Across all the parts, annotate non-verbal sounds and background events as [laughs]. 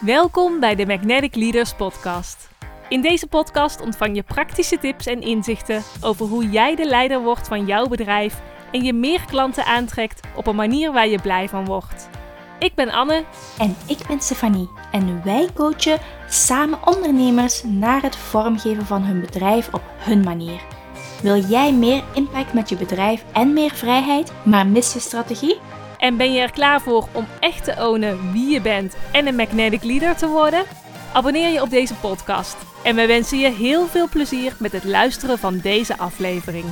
Welkom bij de Magnetic Leaders Podcast. In deze podcast ontvang je praktische tips en inzichten over hoe jij de leider wordt van jouw bedrijf en je meer klanten aantrekt op een manier waar je blij van wordt. Ik ben Anne. En ik ben Stefanie. En wij coachen samen ondernemers naar het vormgeven van hun bedrijf op hun manier. Wil jij meer impact met je bedrijf en meer vrijheid, maar mis je strategie? En ben je er klaar voor om echt te ownen wie je bent en een magnetic leader te worden? Abonneer je op deze podcast. En we wensen je heel veel plezier met het luisteren van deze aflevering.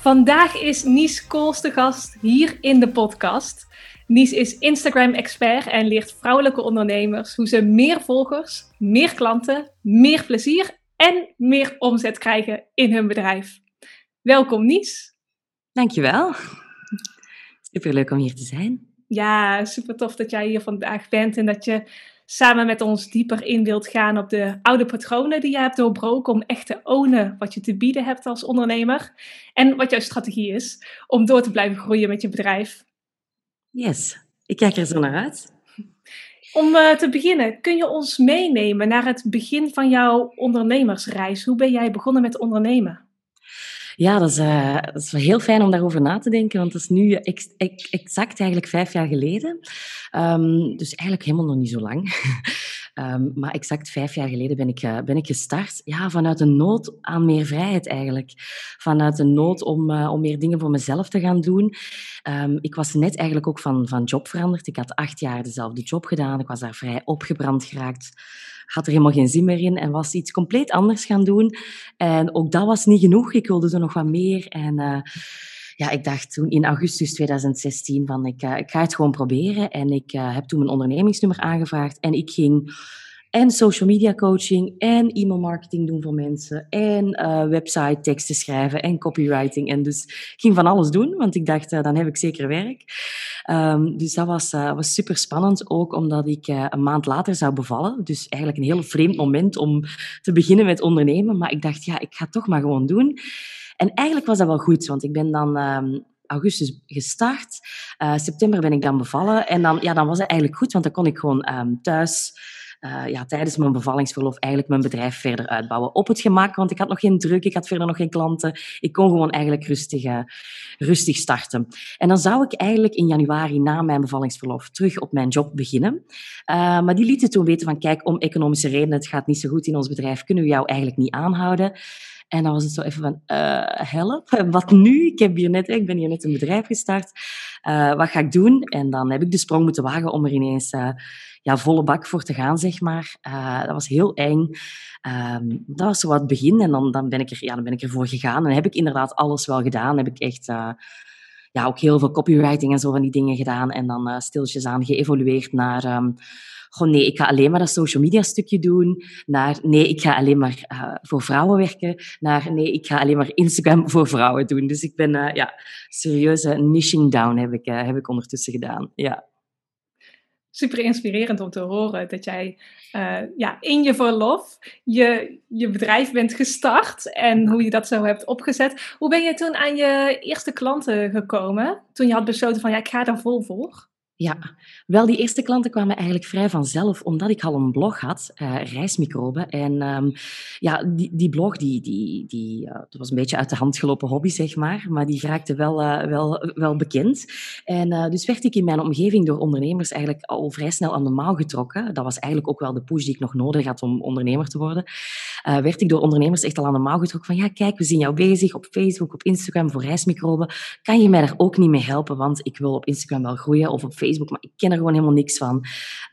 Vandaag is Nies Kools de gast hier in de podcast. Nies is Instagram-expert en leert vrouwelijke ondernemers hoe ze meer volgers, meer klanten, meer plezier en meer omzet krijgen in hun bedrijf. Welkom Nies. Dankjewel. Superleuk om hier te zijn. Ja, super tof dat jij hier vandaag bent en dat je samen met ons dieper in wilt gaan op de oude patronen die je hebt doorbroken om echt te ownen wat je te bieden hebt als ondernemer en wat jouw strategie is om door te blijven groeien met je bedrijf. Yes, ik kijk er zo naar uit. Om uh, te beginnen, kun je ons meenemen naar het begin van jouw ondernemersreis? Hoe ben jij begonnen met ondernemen? Ja, dat is, uh, dat is heel fijn om daarover na te denken, want dat is nu ex ex exact eigenlijk vijf jaar geleden. Um, dus eigenlijk helemaal nog niet zo lang. [laughs] Um, maar exact vijf jaar geleden ben ik, uh, ben ik gestart. Ja, vanuit een nood aan meer vrijheid eigenlijk. Vanuit een nood om, uh, om meer dingen voor mezelf te gaan doen. Um, ik was net eigenlijk ook van, van job veranderd. Ik had acht jaar dezelfde job gedaan. Ik was daar vrij opgebrand geraakt had er helemaal geen zin meer in en was iets compleet anders gaan doen. En ook dat was niet genoeg. Ik wilde er nog wat meer. En uh, ja, ik dacht toen in augustus 2016 van ik, uh, ik ga het gewoon proberen. En ik uh, heb toen mijn ondernemingsnummer aangevraagd en ik ging en social media coaching en e-mail marketing doen voor mensen en uh, website teksten schrijven en copywriting. En dus ik ging van alles doen, want ik dacht, dan heb ik zeker werk. Um, dus dat was, uh, was super spannend, ook omdat ik een maand later zou bevallen. Dus eigenlijk een heel vreemd moment om te beginnen met ondernemen. Maar ik dacht, ja, ik ga het toch maar gewoon doen. En eigenlijk was dat wel goed, want ik ben dan um, augustus gestart. Uh, september ben ik dan bevallen. En dan, ja, dan was het eigenlijk goed, want dan kon ik gewoon um, thuis uh, ja, tijdens mijn bevallingsverlof eigenlijk mijn bedrijf verder uitbouwen. Op het gemak, want ik had nog geen druk, ik had verder nog geen klanten. Ik kon gewoon eigenlijk rustig, uh, rustig starten. En dan zou ik eigenlijk in januari na mijn bevallingsverlof terug op mijn job beginnen. Maar die lieten toen weten van, kijk, om economische redenen, het gaat niet zo goed in ons bedrijf, kunnen we jou eigenlijk niet aanhouden. En dan was het zo even van, uh, help, [laughs] wat nu? Ik, heb hier net, ik ben hier net een bedrijf gestart. Uh, wat ga ik doen? En dan heb ik de sprong moeten wagen om er ineens uh, ja, volle bak voor te gaan, zeg maar. Dat was heel eng. Um, dat was zo wat het begin. En dan, dan, ben ik er, ja, dan ben ik ervoor gegaan. En heb ik inderdaad alles wel gedaan. Heb ik echt ja, ook heel veel copywriting en zo van die dingen gedaan. En dan stiltjes aan geëvolueerd naar... Um, goh, nee, ik ga alleen maar dat social media stukje doen. Naar, nee, ik ga alleen maar uh, voor vrouwen werken. Naar, nee, ik ga alleen maar Instagram voor vrouwen doen. Dus ik ben, uh, ja, serieuze niching down heb ik, uh, heb ik ondertussen gedaan. Ja. Super inspirerend om te horen dat jij ja, in je verlof je, je bedrijf bent gestart en hoe je dat zo hebt opgezet. Hoe ben je toen aan je eerste klanten gekomen? Toen je had besloten van ja, ik ga daar vol voor? Ja, wel, die eerste klanten kwamen eigenlijk vrij vanzelf, omdat ik al een blog had, uh, Reismicroben. En um, ja, die, die blog, die, die, die, uh, dat was een beetje uit de hand gelopen hobby, zeg maar, maar die raakte wel, uh, wel, wel bekend. En dus werd ik in mijn omgeving door ondernemers eigenlijk al vrij snel aan de mouw getrokken. Dat was eigenlijk ook wel de push die ik nog nodig had om ondernemer te worden. werd ik door ondernemers echt al aan de mouw getrokken van, ja, kijk, we zien jou bezig op Facebook, op Instagram voor reismicroben. Kan je mij daar ook niet mee helpen, want ik wil op Instagram wel groeien of op Facebook Facebook, maar ik ken er gewoon helemaal niks van.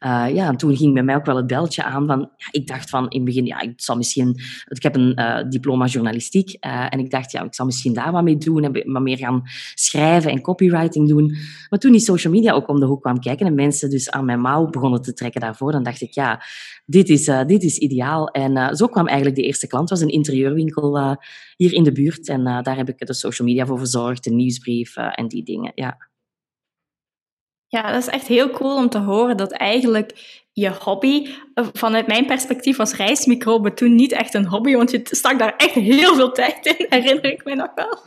Uh, ja, en toen ging bij mij ook wel het beltje aan van, ja, ik dacht van in het begin, ja, ik zal misschien, ik heb een uh, diploma journalistiek uh, en ik dacht, ja, ik zal misschien daar wat mee doen en maar meer gaan schrijven en copywriting doen. Maar toen die social media ook om de hoek kwam kijken en mensen dus aan mijn mouw begonnen te trekken daarvoor, dan dacht ik, ja, dit is, dit is ideaal. En zo kwam eigenlijk de eerste klant, was een interieurwinkel hier in de buurt en daar heb ik de social media voor verzorgd, de nieuwsbrief en die dingen, ja. Ja, dat is echt heel cool om te horen dat eigenlijk je hobby. Vanuit mijn perspectief was reismicroben toen niet echt een hobby, want je stak daar echt heel veel tijd in, [laughs] herinner ik me nog wel.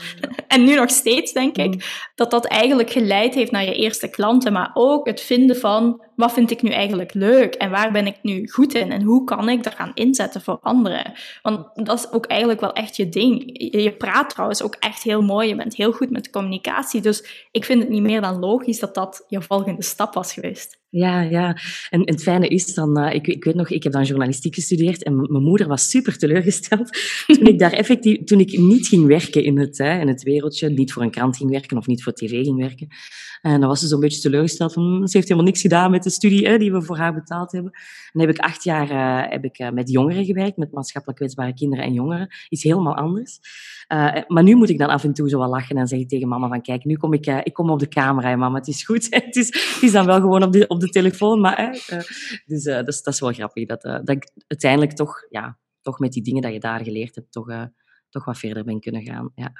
En nu nog steeds, denk ik, mm. dat dat eigenlijk geleid heeft naar je eerste klanten, maar ook het vinden van wat vind ik nu eigenlijk leuk en waar ben ik nu goed in en hoe kan ik dat gaan inzetten voor anderen. Want dat is ook eigenlijk wel echt je ding. Je praat trouwens ook echt heel mooi, je bent heel goed met communicatie, dus ik vind het niet meer dan logisch dat dat je volgende stap was geweest. Ja, ja. En, het fijne is dan, uh, ik, ik, weet nog, ik heb dan journalistiek gestudeerd en mijn moeder was super teleurgesteld [laughs] toen ik daar effectief, toen ik niet ging werken in het, hè, in het wereldje, niet voor een krant ging werken of niet voor tv ging werken. En dan was ze zo'n beetje teleurgesteld van, hm, ze heeft helemaal niks gedaan met de studie hè, die we voor haar betaald hebben. En dan heb ik acht jaar uh, heb ik, met jongeren gewerkt, met maatschappelijk kwetsbare kinderen en jongeren. Iets helemaal anders. Maar nu moet ik dan af en toe zo wel lachen en zeggen tegen mama van, kijk, nu kom ik, ik kom op de camera, mama, het is goed. [laughs] het, is, het is dan wel gewoon op de, op de telefoon, maar... dus dat, is, dat is wel grappig, dat, dat ik uiteindelijk toch, ja, toch met die dingen dat je daar geleerd hebt, toch, toch wat verder ben kunnen gaan. Ja.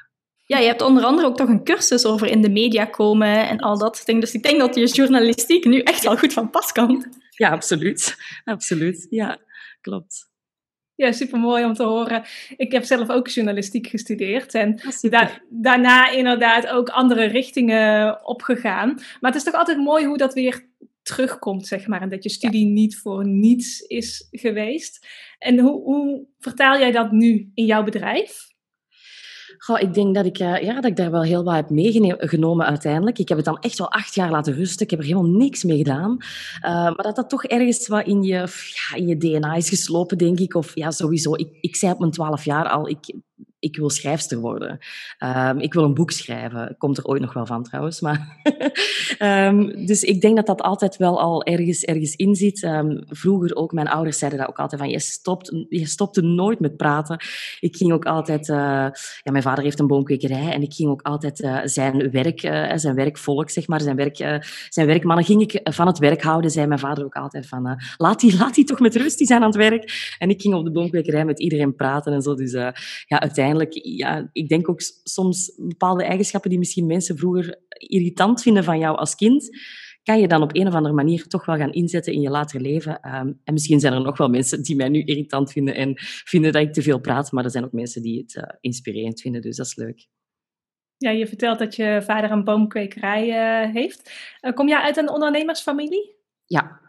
Ja, je hebt onder andere ook toch een cursus over in de media komen en al dat ding. Dus ik denk dat je journalistiek nu echt wel goed van pas kan. Ja, absoluut. Absoluut. Ja, klopt. Ja, super mooi om te horen. Ik heb zelf ook journalistiek gestudeerd en daarna inderdaad ook andere richtingen opgegaan. Maar het is toch altijd mooi hoe dat weer terugkomt, zeg maar. En dat je studie niet voor niets is geweest. En hoe, hoe vertaal jij dat nu in jouw bedrijf? Goh, ik denk dat ik, uh, ja, dat ik daar wel heel wat heb meegenomen uiteindelijk. Ik heb het dan echt wel acht jaar laten rusten. Ik heb er helemaal niks mee gedaan. Uh, maar dat dat toch ergens wat in je, ja, in je DNA is geslopen, denk ik. Of ja, sowieso. Ik, ik zei op mijn twaalf jaar al, ik, ik wil schrijfster worden. Um, ik wil een boek schrijven. Komt er ooit nog wel van trouwens. Maar [laughs] um, dus ik denk dat dat altijd wel al ergens, ergens in zit. Um, vroeger ook, mijn ouders zeiden dat ook altijd van je, stopt, je stopte nooit met praten. Ik ging ook altijd, uh, ja, mijn vader heeft een boomkwekerij en ik ging ook altijd uh, zijn werk, uh, zijn werkvolk, zeg maar, zijn, werk, zijn werkmannen ging ik van het werk houden. Zei mijn vader ook altijd van laat, die, laat die toch met rust, die zijn aan het werk. En ik ging op de boomkwekerij met iedereen praten en zo. Dus ja, uiteindelijk ja, ik denk ook soms bepaalde eigenschappen die misschien mensen vroeger irritant vinden van jou als kind, kan je dan op een of andere manier toch wel gaan inzetten in je later leven. Ehm, en misschien zijn er nog wel mensen die mij nu irritant vinden en vinden dat ik te veel praat, maar er zijn ook mensen die het uh, inspirerend vinden, dus dat is leuk. Ja, je vertelt dat je vader een boomkwekerij uh, heeft. Uh, kom jij uit een ondernemersfamilie? Ja,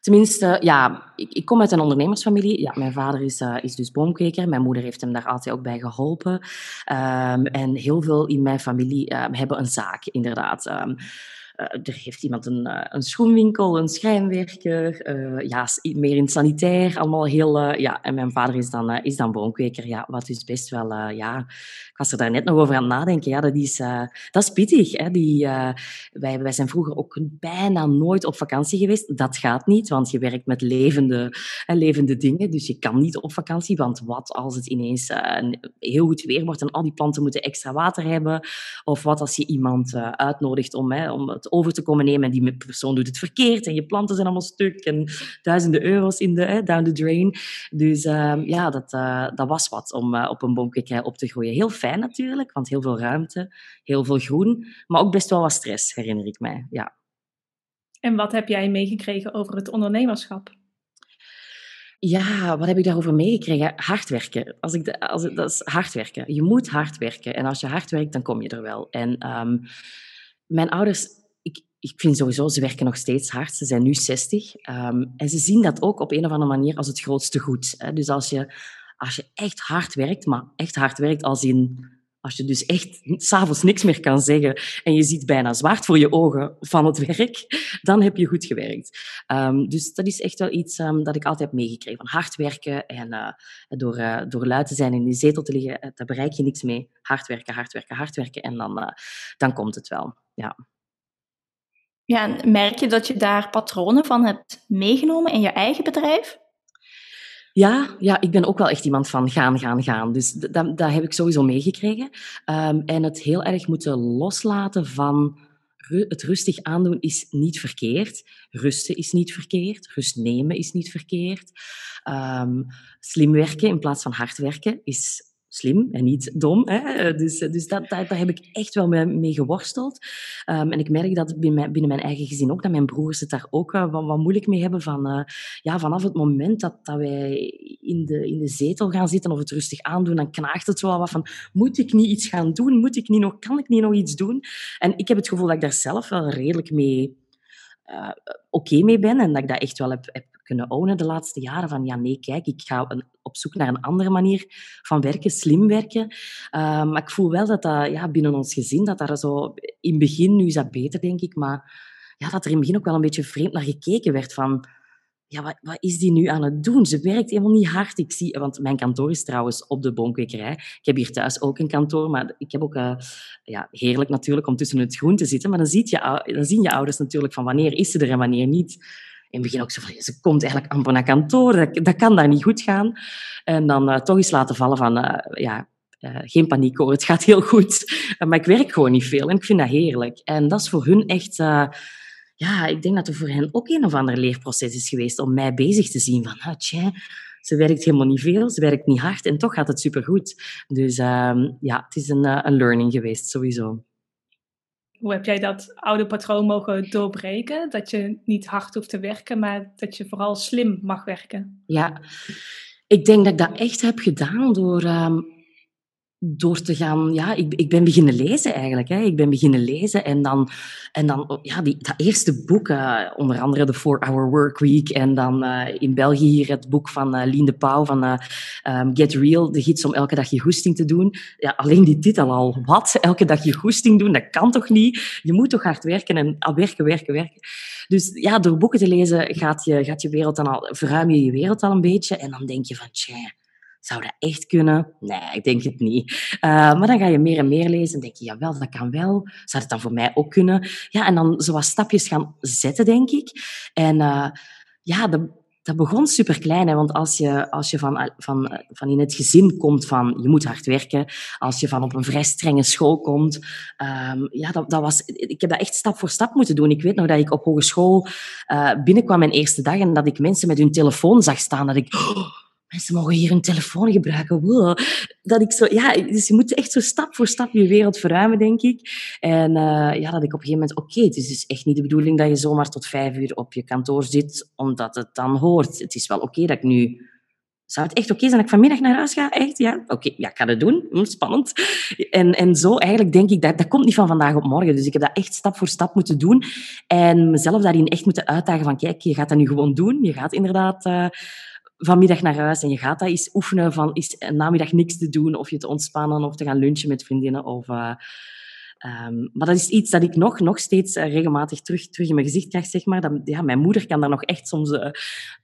Tenminste, ja, ik, ik, kom uit een ondernemersfamilie. Ja, mijn vader is, uh, is dus boomkweker. Mijn moeder heeft hem daar altijd ook bij geholpen. Um, en heel veel in mijn familie um, hebben een zaak, inderdaad. Uh, er heeft iemand een, uh, een schoenwinkel, een schrijnwerker, uh, ja, meer in sanitair, allemaal heel... ja, en mijn vader is dan, is dan boomkweker, ja, wat dus best wel... ja, ik was er daar net nog over aan het nadenken. Ja, dat is, dat is pittig. Hè? Die, wij, wij zijn vroeger ook bijna nooit op vakantie geweest. Dat gaat niet, want je werkt met levende, levende dingen. Dus je kan niet op vakantie, want wat als het ineens heel goed weer wordt en al die planten moeten extra water hebben? Of wat als je iemand uitnodigt om, hè, om het over te komen nemen en die persoon doet het verkeerd en je planten zijn allemaal stuk en duizenden euro's in de, hè, down the drain. Dus uh, ja, dat, uh, dat was wat om uh, op een boomkwekerij op te groeien. Heel fijn natuurlijk, want heel veel ruimte, heel veel groen, maar ook best wel wat stress, herinner ik mij. Ja. En wat heb jij meegekregen over het ondernemerschap? Ja, wat heb ik daarover meegekregen? Hard werken. Als ik de, als, dat is hard werken. Je moet hard werken. En als je hard werkt, dan kom je er wel. En um, mijn ouders ik vind sowieso, ze werken nog steeds hard. Ze zijn nu 60. Um, ehm, en ze zien dat ook op een of andere manier als het grootste goed. Hè. Dus als je, als je echt hard werkt, maar echt hard werkt als in... Als je dus echt s'avonds niks meer kan zeggen en je ziet bijna zwart voor je ogen van het werk, dan heb je goed gewerkt. Um, dus dat is echt wel iets um, dat ik altijd heb meegekregen. Hard werken en uh, door, uh, door lui te zijn in die zetel te liggen, uh, daar bereik je niks mee. Hard werken, hard werken, hard werken en dan, dan komt het wel. Ja. Ja, merk je dat je daar patronen van hebt meegenomen in je eigen bedrijf? Ja, ja, ik ben ook wel echt iemand van gaan, gaan, gaan. Dus dat, dat heb ik sowieso meegekregen. Um, en het heel erg moeten loslaten van het rustig aandoen is niet verkeerd. Rusten is niet verkeerd. Rust nemen is niet verkeerd. Um, slim werken in plaats van hard werken is slim en niet dom. Hè? Dus, dus dat, daar, daar heb ik echt wel mee, geworsteld. Um, en ik merk dat binnen mijn, binnen mijn, eigen gezin ook, dat mijn broers het daar ook wat, moeilijk mee hebben. Van, uh, ja, vanaf het moment dat, dat wij in de, in de zetel gaan zitten of het rustig aandoen, dan knaagt het wel wat van, moet ik niet iets gaan doen? Moet ik niet nog, kan ik niet nog iets doen? En ik heb het gevoel dat ik daar zelf wel redelijk mee uh, oké mee ben en dat ik dat echt wel heb, heb kunnen ownen de laatste jaren. Van ja, nee, kijk, ik ga een, zoek naar een andere manier van werken, slim werken. Uh, maar ik voel wel dat dat ja, binnen ons gezin, dat daar zo... In het begin, nu is dat beter, denk ik, maar ja, dat er in het begin ook wel een beetje vreemd naar gekeken werd van... Ja, wat, wat is die nu aan het doen? Ze werkt helemaal niet hard. Ik zie, want mijn kantoor is trouwens op de bonkwekerij. Ik heb hier thuis ook een kantoor, maar ik heb ook... Uh, ja, heerlijk natuurlijk om tussen het groen te zitten, maar dan, ziet je, dan zien je ouders natuurlijk van wanneer is ze er en wanneer niet in het begin ook zo van, ze komt eigenlijk amper naar kantoor, dat, dat kan daar niet goed gaan. En dan uh, toch eens laten vallen van, uh, ja, uh, geen paniek hoor, het gaat heel goed. maar ik werk gewoon niet veel en ik vind dat heerlijk. En dat is voor hun echt, ja, ik denk dat er voor hen ook een of ander leerproces is geweest om mij bezig te zien van, ah, tja, ze werkt helemaal niet veel, ze werkt niet hard en toch gaat het supergoed. Dus ehm, ja, het is een, een learning geweest, sowieso. Hoe heb jij dat oude patroon mogen doorbreken? Dat je niet hard hoeft te werken, maar dat je vooral slim mag werken. Ja, ik denk dat ik dat echt heb gedaan door um, door te gaan... Ja, ik, ik ben beginnen lezen eigenlijk. Hè. Ik ben beginnen lezen en dan... En dan ja, die, dat eerste boek, uh, onder andere de 4-Hour Work Week en dan uh, in België hier het boek van uh, Lien de Pauw van um, Get Real, de gids om elke dag je goesting te doen. Ja, alleen die titel al. Wat? Elke dag je goesting doen? Dat kan toch niet? Je moet toch hard werken en al werken, werken, werken. Dus ja, door boeken te lezen gaat je, gaat je wereld dan al... Verruim je je wereld al een beetje en dan denk je van... Tja, zou dat echt kunnen? Nee, ik denk het niet. Uh, maar dan ga je meer en meer lezen en denk je, jawel, dat kan wel. Zou het dan voor mij ook kunnen? Ja, en dan zo wat stapjes gaan zetten, denk ik. En uh, ja, dat begon super klein, hè, want als je, als je van, van, van in het gezin komt van je moet hard werken, als je van op een vrij strenge school komt, um, ja, dat, dat was, ik heb dat echt stap voor stap moeten doen. Ik weet nog dat ik op hogeschool uh, binnenkwam mijn eerste dag en dat ik mensen met hun telefoon zag staan, dat ik... Oh, mensen mogen hier een telefoon gebruiken. Dat ik zo, ja, dus je moet echt zo stap voor stap je wereld verruimen, denk ik. En uh, ja, dat ik op een gegeven moment, oké, okay, het is dus echt niet de bedoeling dat je zomaar tot vijf uur op je kantoor zit, omdat het dan hoort. Het is wel oké dat ik nu... Zou het echt oké zijn dat ik vanmiddag naar huis ga? Echt? Ja? Oké, ja, ik ga het doen. Hm, spannend. En, en zo eigenlijk denk ik, dat, dat komt niet van vandaag op morgen. Dus ik heb dat echt stap voor stap moeten doen. En mezelf daarin echt moeten uitdagen van, kijk, je gaat dat nu gewoon doen. Je gaat inderdaad... Uh, vanmiddag naar huis en je gaat dat eens oefenen van is een namiddag niks te doen of je te ontspannen of te gaan lunchen met vriendinnen of uh, Um, maar dat is iets dat ik nog, nog steeds uh, regelmatig terug, terug in mijn gezicht krijg, zeg maar. Dat, ja, mijn moeder kan daar nog echt soms uh,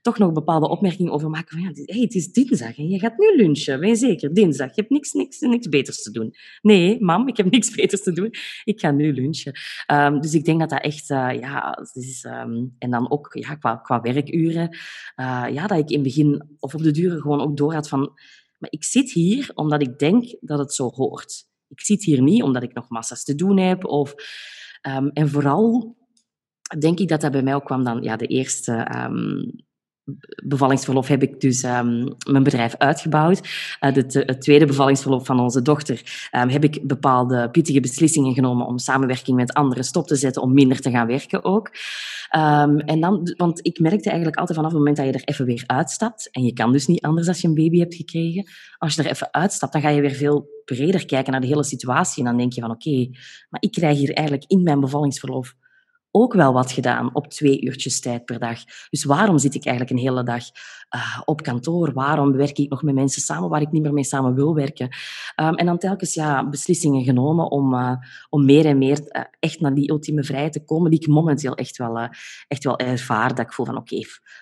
toch nog bepaalde opmerkingen over maken. Van, ja, hey, het is dinsdag en je gaat nu lunchen. Ben je zeker? Dinsdag. Je hebt niks, niks, niks beters te doen. Nee, mam, ik heb [laughs] niks beters te doen. Ik ga nu lunchen. Um, dus ik denk dat dat echt, uh, ja, is, um, en dan ook ja, qua, qua werkuren, ja, dat ik in het begin of op de duur gewoon ook door had van, maar ik zit hier omdat ik denk dat het zo hoort ik zit hier niet omdat ik nog massa's te doen heb. Of, um, en vooral denk ik dat dat bij mij ook kwam dan ja, de eerste um, bevallingsverlof heb ik dus um, mijn bedrijf uitgebouwd. De, het tweede bevallingsverlof van onze dochter heb ik bepaalde pittige beslissingen genomen om samenwerking met anderen stop te zetten, om minder te gaan werken ook. En dan, want ik merkte eigenlijk altijd vanaf het moment dat je er even weer uitstapt, en je kan dus niet anders als je een baby hebt gekregen, als je er even uitstapt, dan ga je weer veel breder kijken naar de hele situatie en dan denk je van oké, maar ik krijg hier eigenlijk in mijn bevallingsverlof ook wel wat gedaan op twee uurtjes tijd per dag. Dus waarom zit ik eigenlijk een hele dag uh, op kantoor? Waarom werk ik nog met mensen samen waar ik niet meer mee samen wil werken? Um, en dan telkens ja, beslissingen genomen om, uh, om meer en meer uh, echt naar die ultieme vrijheid te komen, die ik momenteel echt wel, echt wel ervaar. Dat ik voel van oké,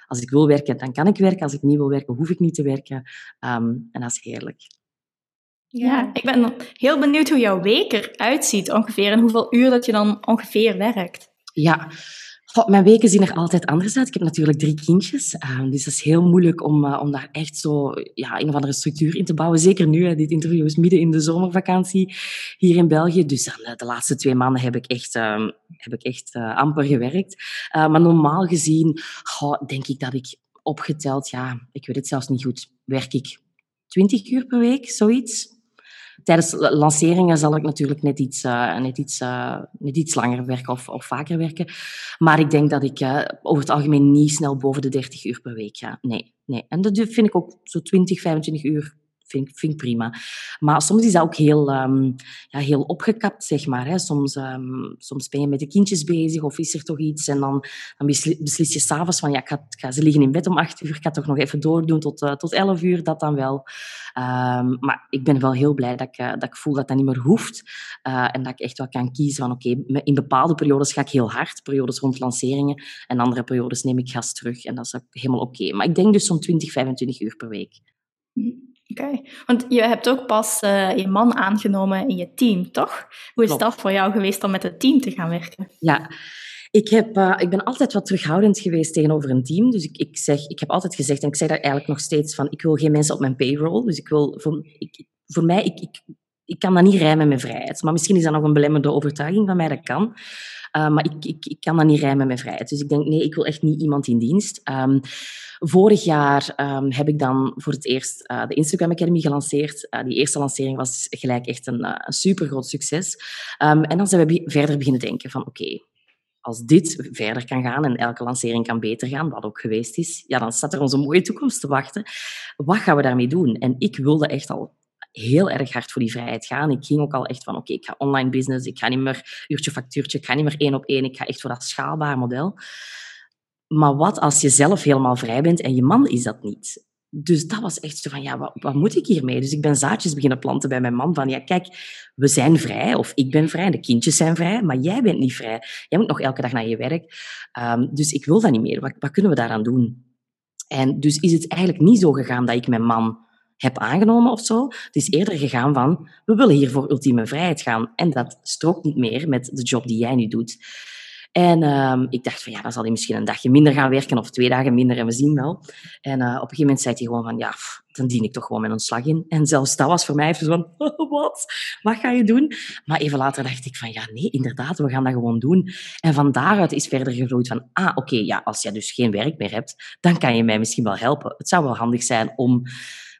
als ik wil werken, dan kan ik werken. Als ik niet wil werken, hoef ik niet te werken. Um, en dat is heerlijk. Ja, ik ben heel benieuwd hoe jouw week eruit ziet ongeveer en hoeveel uur dat je dan ongeveer werkt. Ja, Goh, mijn weken zien er altijd anders uit. Ik heb natuurlijk drie kindjes, uh, dus dat is heel moeilijk om, uh, om daar echt zo ja, een of andere structuur in te bouwen. Zeker nu, hè, dit interview is midden in de zomervakantie hier in België. Dus uh, de laatste twee maanden heb ik echt, ehm, heb ik echt amper gewerkt. maar normaal gezien goh, denk ik dat ik opgeteld, ja, ik weet het zelfs niet goed, werk ik 20 uur per week, zoiets. Tijdens lanceringen zal ik natuurlijk net iets, uh, net iets, uh, net iets langer werken of, of vaker werken. Maar ik denk dat ik uh, over het algemeen niet snel boven de 30 uur per week ga. Nee, nee. En dat vind ik ook zo 20, 25 uur vind, vind ik prima. Maar soms is dat ook heel, um, ja, heel opgekapt, zeg maar. Hè. Soms, um, soms ben je met de kindjes bezig of is er toch iets en dan, dan beslis je s'avonds van ja, ik ga, ga, ze liggen in bed om acht uur, ik ga toch nog even doordoen tot, uh, tot elf uur, dat dan wel. Um, maar ik ben wel heel blij dat ik, uh, dat ik voel dat dat niet meer hoeft uh, en dat ik echt wel kan kiezen van oké, in bepaalde periodes ga ik heel hard, periodes rond lanceringen en andere periodes neem ik gas terug en dat is helemaal oké. Maar ik denk dus zo'n 20, 25 uur per week. Oké, okay. want je hebt ook pas uh, je man aangenomen in je team, toch? Hoe is Klopt. dat voor jou geweest om met het team te gaan werken? Ja, ik, heb, uh, ik ben altijd wat terughoudend geweest tegenover een team. Dus ik, ik, zeg, ik heb altijd gezegd, en ik zeg daar eigenlijk nog steeds van, ik wil geen mensen op mijn payroll. Dus ik wil, voor, ik, voor mij, ik, ik, ik kan dat niet rijmen met vrijheid. Maar misschien is dat nog een belemmerde overtuiging van mij, dat kan. Uh, maar ik, ik, ik kan dat niet rijmen met vrijheid. Dus ik denk, nee, ik wil echt niet iemand in dienst. Um, vorig jaar um, heb ik dan voor het eerst uh, de Instagram Academy gelanceerd. Uh, die eerste lancering was gelijk echt een, een super groot succes. Um, en dan zijn we verder beginnen denken van, oké, als dit verder kan gaan en elke lancering kan beter gaan, wat ook geweest is, ja, dan staat er onze mooie toekomst te wachten. Wat gaan we daarmee doen? En ik wilde echt al heel erg hard voor die vrijheid gaan. Ik ging ook al echt van, oké, ik ga online business, ik ga niet meer uurtje factuurtje, ik ga niet meer één op één, ik ga echt voor dat schaalbaar model. Maar wat als je zelf helemaal vrij bent en je man is dat niet? Dus dat was echt zo van, ja, wat, wat moet ik hiermee? Dus ik ben zaadjes beginnen planten bij mijn man van, ja, kijk, we zijn vrij, of ik ben vrij, de kindjes zijn vrij, maar jij bent niet vrij. Jij moet nog elke dag naar je werk. Um, dus ik wil dat niet meer. Wat, wat kunnen we daaraan doen? En dus is het eigenlijk niet zo gegaan dat ik mijn man heb aangenomen of zo. Het is eerder gegaan van, we willen hier voor ultieme vrijheid gaan. En dat strookt niet meer met de job die jij nu doet. En um, ik dacht van, ja, dan zal hij misschien een dagje minder gaan werken of twee dagen minder en we zien wel. En uh, op een gegeven moment zei hij gewoon van, ja, dan dien ik toch gewoon mijn ontslag in. En zelfs dat was voor mij even van, [laughs] wat? Wat ga je doen? Maar even later dacht ik van, ja, nee, inderdaad, we gaan dat gewoon doen. En van daaruit is verder gegroeid van, ah, oké, ja, als jij dus geen werk meer hebt, dan kan je mij misschien wel helpen. Het zou wel handig zijn om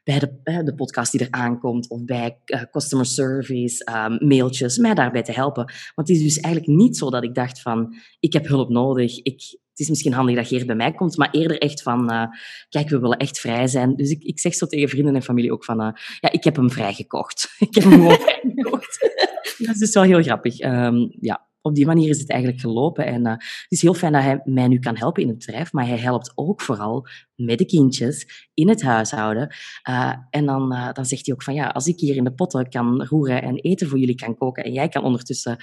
bij de, de podcast die er aankomt of bij uh, customer service, um, mailtjes, mij daarbij te helpen. Want het is dus eigenlijk niet zo dat ik dacht van, ik heb hulp nodig, ik, het is misschien handig dat Geert bij mij komt, maar eerder echt van, uh, kijk, we willen echt vrij zijn. Dus ik, ik zeg zo tegen vrienden en familie ook van, uh, ja, ik heb hem vrijgekocht. [laughs] ik heb hem gewoon vrijgekocht. [laughs] dat is dus wel heel grappig. Um, ja op die manier is het eigenlijk gelopen. En uh, het is heel fijn dat hij mij nu kan helpen in het bedrijf, maar hij helpt ook vooral met de kindjes in het huishouden. Uh, en dan, uh, dan zegt hij ook van ja, als ik hier in de potten kan roeren en eten voor jullie kan koken en jij kan ondertussen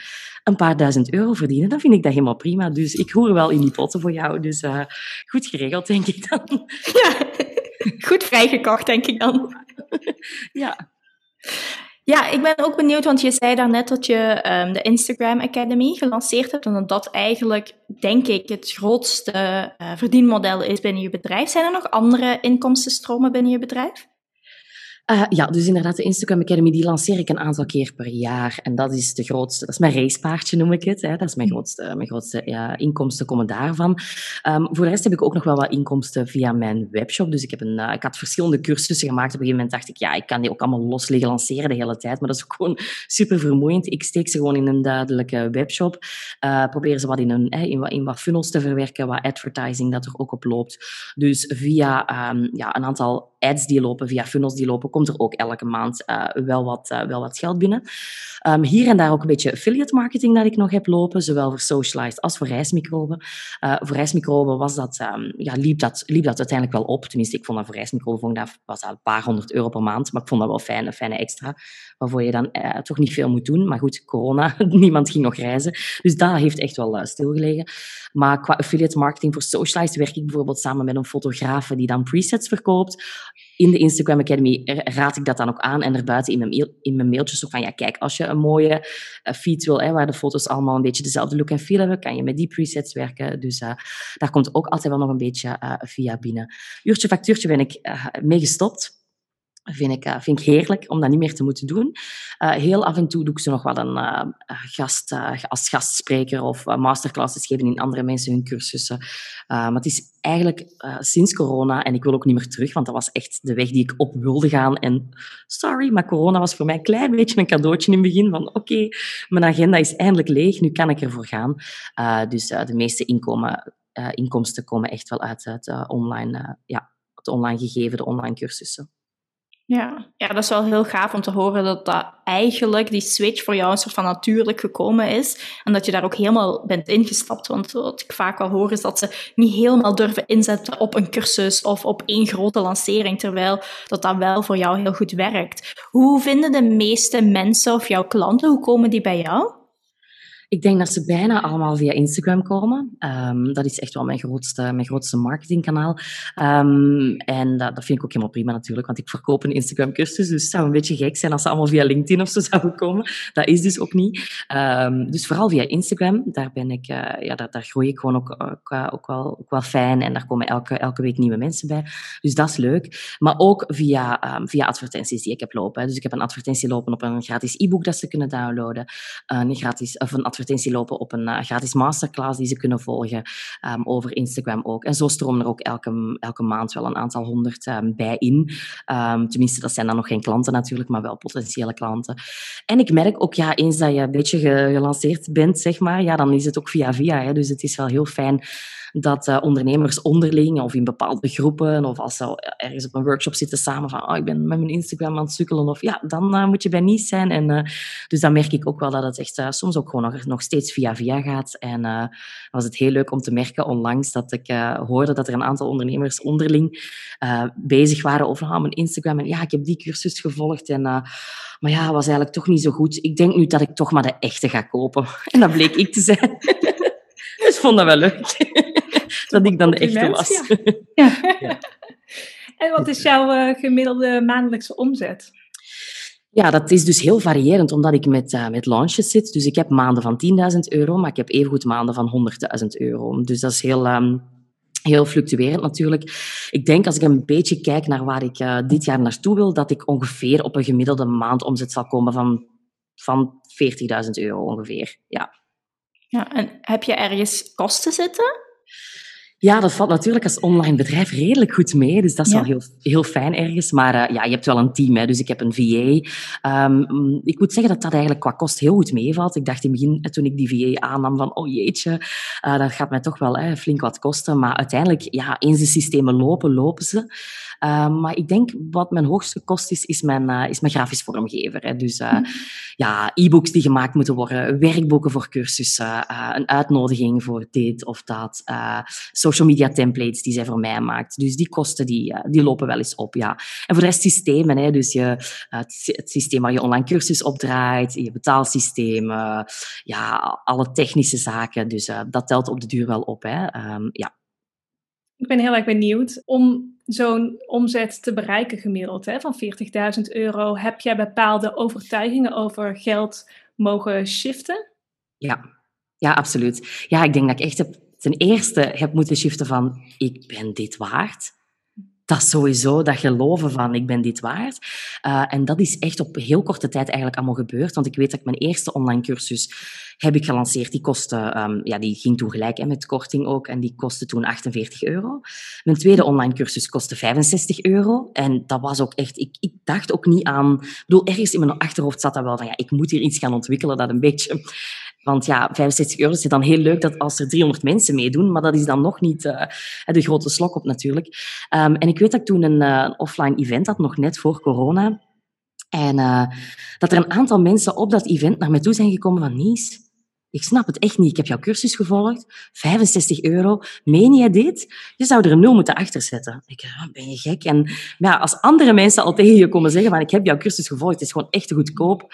een paar duizend euro verdienen, dan vind ik dat helemaal prima. Dus ik roer wel in die potten voor jou. Dus goed geregeld, denk ik dan. Ja, [laughs] goed vrijgekocht, denk ik dan. ja. [laughs] Ja, ik ben ook benieuwd, want je zei daarnet dat je um, de Instagram Academy gelanceerd hebt en dat dat eigenlijk, denk ik, het grootste uh, verdienmodel is binnen je bedrijf. Zijn er nog andere inkomstenstromen binnen je bedrijf? Uh, ja, dus inderdaad, de Instagram Academy die lanceer ik een aantal keer per jaar. En dat is de grootste, dat is mijn racepaardje noem ik het. Hè. Dat is mijn grootste, mijn grootste ja, inkomsten komen daarvan. Um, voor de rest heb ik ook nog wel wat inkomsten via mijn webshop. Dus ik, heb een, uh, ik had verschillende cursussen gemaakt. Op een gegeven moment dacht ik, ja, ik kan die ook allemaal los liggen lanceren de hele tijd. Maar dat is ook gewoon super vermoeiend. Ik steek ze gewoon in een duidelijke webshop. Uh, probeer ze wat in, een, in, wat, in wat funnels te verwerken, wat advertising dat er ook op loopt. Dus via um, ja, een aantal ads die lopen, via funnels die lopen, komt er ook elke maand uh, wel, wat, uh, wel wat geld binnen. Um, hier en daar ook een beetje affiliate marketing dat ik nog heb lopen, zowel voor Socialized als voor reismicroben. Uh, voor reismicroben was dat, um, ja, liep, dat, liep dat uiteindelijk wel op. Tenminste, ik vond dat voor reismicroben vond dat, was dat een paar honderd euro per maand, maar ik vond dat wel fijn, een fijne extra, waarvoor je dan toch niet veel moet doen. Maar goed, corona, [laughs] niemand ging nog reizen. Dus dat heeft echt wel stilgelegen. Maar qua affiliate marketing voor Socialized werk ik bijvoorbeeld samen met een fotograaf die dan presets verkoopt in de Instagram Academy raad ik dat dan ook aan en erbuiten in mijn, mail, in mijn mailtjes ook van, ja, kijk, als je een mooie uh, feed wil, hè, waar de foto's allemaal een beetje dezelfde look en feel hebben, kan je met die presets werken. Dus uh, daar komt ook altijd wel nog een beetje uh, via binnen. Uurtje factuurtje ben ik mee gestopt. Vind ik, vind ik heerlijk om dat niet meer te moeten doen. heel af en toe doe ik ze nog wel een gast, als gastspreker of masterclasses geven in andere mensen hun cursussen. maar het is eigenlijk sinds corona, en ik wil ook niet meer terug, want dat was echt de weg die ik op wilde gaan. En sorry, maar corona was voor mij een klein beetje een cadeautje in het begin. Van oké, mijn agenda is eindelijk leeg, nu kan ik ervoor gaan. dus de meeste inkomen, inkomsten komen echt wel uit het online, ja, het online gegeven, de online cursussen. Ja. ja, dat is wel heel gaaf om te horen dat dat eigenlijk die switch voor jou een soort van natuurlijk gekomen is. En dat je daar ook helemaal bent ingestapt. Want wat ik vaak al hoor is dat ze niet helemaal durven inzetten op een cursus of op één grote lancering. Terwijl dat dat wel voor jou heel goed werkt. Hoe vinden de meeste mensen of jouw klanten, hoe komen die bij jou? Ik denk dat ze bijna allemaal via Instagram komen. Um, dat is echt wel mijn grootste, mijn grootste marketingkanaal. Um, en dat, dat, vind ik ook helemaal prima natuurlijk, want ik verkoop een Instagram-cursus. Dus het zou een beetje gek zijn als ze allemaal via LinkedIn of zo [laughs] zouden komen. Dat is dus ook niet. Um, dus vooral via Instagram, daar, ben ik, uh, ja, daar, daar groei ik gewoon ook, ook, uh, ook, wel, ook wel fijn. En daar komen elke, elke week nieuwe mensen bij. Dus dat is leuk. Maar ook via, via advertenties die ik heb lopen. Dus ik heb een advertentie lopen op een gratis e-book dat ze kunnen downloaden. Een gratis, of een advertentie lopen op een uh, gratis masterclass die ze kunnen volgen um, over Instagram ook. En zo stromen er ook elke, elke maand wel een aantal honderd um, bij in. Um, tenminste, dat zijn dan nog geen klanten natuurlijk, maar wel potentiële klanten. En ik merk ook, ja, eens dat je een beetje gelanceerd bent, zeg maar, ja, dan is het ook via via. Hè, dus het is wel heel fijn dat uh, ondernemers onderling of in bepaalde groepen of als ze ergens op een workshop zitten samen van oh, ik ben met mijn Instagram aan het sukkelen of ja, dan uh, moet je bij Nice zijn. En, uh, dus dan merk ik ook wel dat het echt soms ook gewoon nog, nog steeds via via gaat. En was het heel leuk om te merken onlangs dat ik hoorde dat er een aantal ondernemers onderling bezig waren over oh, mijn Instagram. En ja, ik heb die cursus gevolgd en maar ja, was eigenlijk toch niet zo goed. Ik denk nu dat ik toch maar de echte ga kopen. [laughs] En dat bleek ik te zijn. [laughs] dus vond dat wel leuk dat ik dan de echte was. Ja. [laughs] ja. [laughs] En wat is jouw uh, gemiddelde maandelijkse omzet? Ja, dat is dus heel variërend, omdat ik met, uh, met launches zit. Dus ik heb maanden van 10.000 euro, maar ik heb evengoed maanden van 100.000 euro. Dus dat is heel, um, heel fluctuerend natuurlijk. Ik denk, als ik een beetje kijk naar waar ik uh, dit jaar naartoe wil, dat ik ongeveer op een gemiddelde maandomzet zal komen van, van 40.000 euro ongeveer. Ja. ja. En heb je ergens kosten zitten? Ja, dat valt natuurlijk als online bedrijf redelijk goed mee. Dus dat is wel heel, heel fijn ergens. Maar uh, ja, je hebt wel een team. Hè, dus ik heb een VA. Um, ehm, ik moet zeggen dat dat eigenlijk qua kost heel goed meevalt. Ik dacht in het begin, eh, toen ik die VA aannam, van oh jeetje, uh, dat gaat mij toch wel hè, flink wat kosten. Maar uiteindelijk, ja, eens de systemen lopen, lopen ze. Uh, maar ik denk wat mijn hoogste kost is, is mijn, uh, is mijn grafisch vormgever. Hè. Dus uh, ja, e-books die gemaakt moeten worden, werkboeken voor cursussen, een uitnodiging voor dit of dat, social media templates die zij voor mij maakt. Dus die kosten die, die lopen wel eens op, ja. En voor de rest systemen, hè. dus je, het, systeem waar je online cursus op draait, je betaalsysteem, ja, alle technische zaken. Dus dat telt op de duur wel op, hè. Um, ja. Ik ben heel erg benieuwd om zo'n omzet te bereiken gemiddeld hè, van 40.000 euro. Heb jij bepaalde overtuigingen over geld mogen shiften? Ja. ja, absoluut. Ja, ik denk dat ik echt heb, ten eerste heb moeten shiften van ik ben dit waard dat sowieso dat geloven van ik ben dit waard. Uh, en dat is echt op heel korte tijd eigenlijk allemaal gebeurd. Want ik weet dat ik mijn eerste online cursus heb ik gelanceerd. Die kostte, um, ja, die ging toen gelijk hè, met korting ook. En die kostte toen 48 euro. Mijn tweede online cursus kostte 65 euro. En dat was ook echt, ik, ik dacht ook niet aan, ik bedoel, ergens in mijn achterhoofd zat dat wel van ja, ik moet hier iets gaan ontwikkelen dat een beetje want ja, 65 euro is dan heel leuk dat als er 300 mensen meedoen, maar dat is dan nog niet uh, de grote slok op natuurlijk. Um, en ik weet dat ik toen een, uh, offline event had, nog net voor corona. En uh, dat er een aantal mensen op dat event naar mij toe zijn gekomen van Nies, ik snap het echt niet. Ik heb jouw cursus gevolgd. 65 euro. Meen jij dit? Je zou er een nul moeten achterzetten. Ik ah, ben je gek? En ja, als andere mensen al tegen je komen zeggen van ik heb jouw cursus gevolgd, het is gewoon echt te goedkoop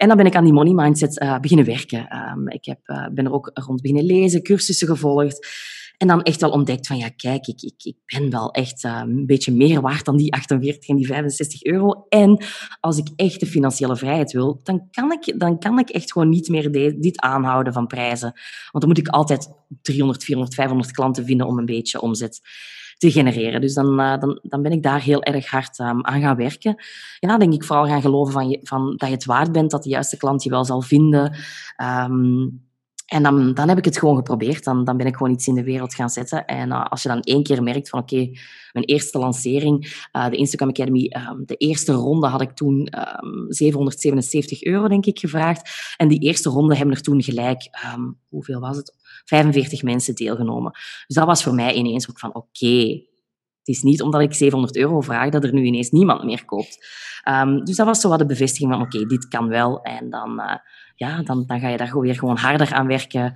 en dan ben ik aan die money mindset uh, beginnen werken. Um, ik heb, uh, ben er ook rond beginnen lezen, cursussen gevolgd. En dan echt wel ontdekt van, ja, kijk, ik, ik, ik ben wel echt uh, een beetje meer waard dan die 48 en die 65 euro. En als ik echt de financiële vrijheid wil, dan kan ik, dan kan ik echt gewoon niet meer dit aanhouden van prijzen. Want dan moet ik altijd 300, 400, 500 klanten vinden om een beetje omzet te genereren. Dus dan, dan, dan ben ik daar heel erg hard um, aan gaan werken. Ja, denk ik vooral gaan geloven van, je, van dat je het waard bent, dat de juiste klant je wel zal vinden. Um, en dan, dan heb ik het gewoon geprobeerd. Dan, dan ben ik gewoon iets in de wereld gaan zetten. En uh, als je dan één keer merkt van oké, mijn eerste lancering, uh, de Instagram Academy, um, de eerste ronde had ik toen um, 777 euro, denk ik, gevraagd. En die eerste ronde hebben er toen gelijk, um, hoeveel was het? 45 mensen deelgenomen. Dus dat was voor mij ineens ook van oké, het is niet omdat ik 700 euro vraag dat er nu ineens niemand meer koopt. Um, dus dat was zo wat de bevestiging van, oké, dit kan wel. En dan, uh, ja, dan, dan ga je daar weer gewoon harder aan werken.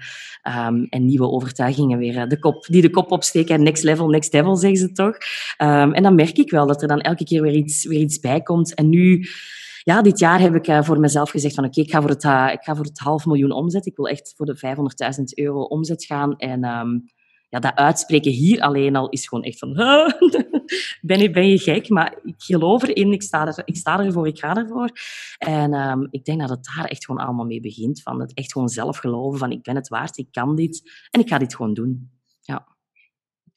Um, en nieuwe overtuigingen weer uh, de kop, die de kop opsteken. Next level, next level, zeggen ze toch. Um, en dan merk ik wel dat er dan elke keer weer iets, weer iets bij komt. En nu ja, dit jaar heb ik uh, voor mezelf gezegd van oké, ik, ga voor het, ik ga voor het half miljoen omzet. Ik wil echt voor de 500.000 euro omzet gaan. En ja, dat uitspreken hier alleen al is gewoon echt van [laughs] ben, je, ben je gek? Maar ik geloof erin, ik sta, er, ik sta ervoor, ik ga ervoor. En um, ik denk dat het daar echt gewoon allemaal mee begint. Van het echt gewoon zelf geloven van ik ben het waard, ik kan dit en ik ga dit gewoon doen. Ja.